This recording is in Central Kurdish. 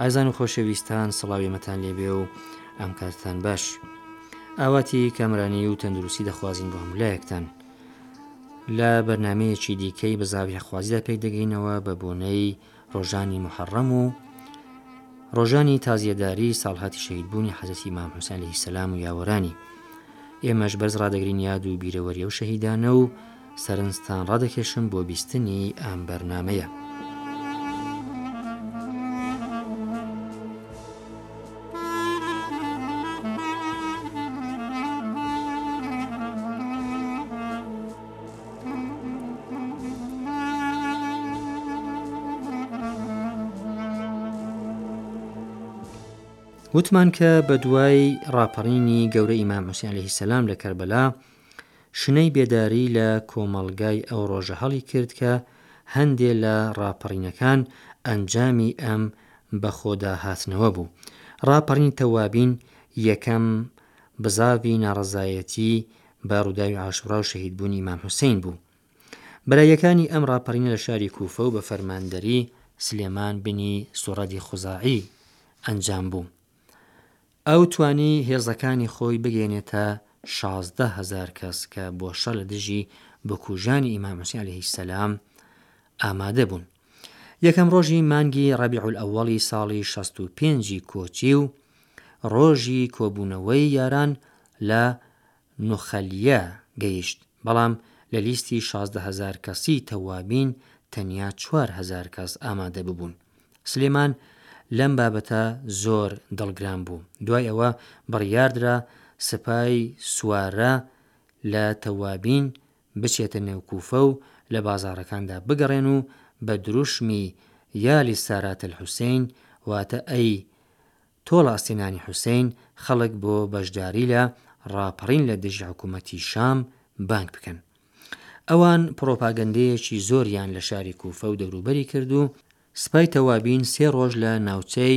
ئازان و خۆشەویستان سڵاوی مەتان لێبێ و ئەم کاتتان باش ئاواتی کامرانی و تەندروستی دەخوازین بۆ هەمولایەکتان لە بەرنمەیەکی دیکەی بە زاوی هەخوازیدا پێک دەگەینەوە بە بۆنەی ڕۆژانی محەڕەم و ڕۆژانی تازیەداری ساڵهاتی شەید بوونی حەزەتی مام حوسانی سەسلام و یاوەرانی ئێمەش بەرز ڕدەگرین یاد و بیرەوەری و شەهیدانە و سەرنجتان ڕادەکێشم بۆ بیستنی ئەم بەرنامەیە. وتمان کە بەدوای ڕاپەڕینی گەورەی ئیمام حوسێن عەلەیهیسسەلام لە کەربەلا، شنەی بێداری لە کۆمەڵگای ئەو ڕۆژە هەڵی کرد کە هەندێ لە ڕاپەڕینەکان ئەنجامی ئەم بەخۆداهاتنەوە بوو. ڕاپەڕینی تەوابین یەکەم بزاڤی ناڕەزایەتی بە ڕووداوی عاشوڕا و شەهیدبوونی ئیمام حوسەین بوو. براییەکانی ئەم ڕاپەڕینە لە شاری کووفە و بە فەرماندەری سلێمان بنی سوڕەدی خوزاعی ئەنجام بوو. ئەو توانی هێزەکانی خۆی بگەیەنێتە شازدە هەزار کەس کە بۆ شەر لە دژی بکوژانی ئیمام حوسین علیه السلام ئامادە بوون. یەکەم ڕۆژی مانگی ڕەبیع الأولی ساڵی شەست و پێنجی کۆچی و ڕۆژی کۆبوونەوەی یاران لە نوخەلیە گەیشت، بەڵام لە لیستی شازدە هەزار کەسی تەوابین تەنیا چوار هەزار کەس ئامادە ببوون. سلێمان لەم بابەتە زۆر دڵگران بوو، دوای ئەوە بڕیاردرا سپای سوارە لە تەوابین بچێتە نێو کوفە و لە بازاڕەکاندا بگەڕێن و بە دروشمی یا لسارات الحسین واتە ئەی تۆڵە سینانی حوسەین خەڵک بۆ بەشداری لە ڕاپەڕین لە دژی حکوومەتی شام بانگ بکەن. ئەوان پڕۆپاگەندەیەکی زۆریان لە شاری کوفە و دەوروبەری کرد و سپای تەوابین سێ ڕۆژ لە ناوچەی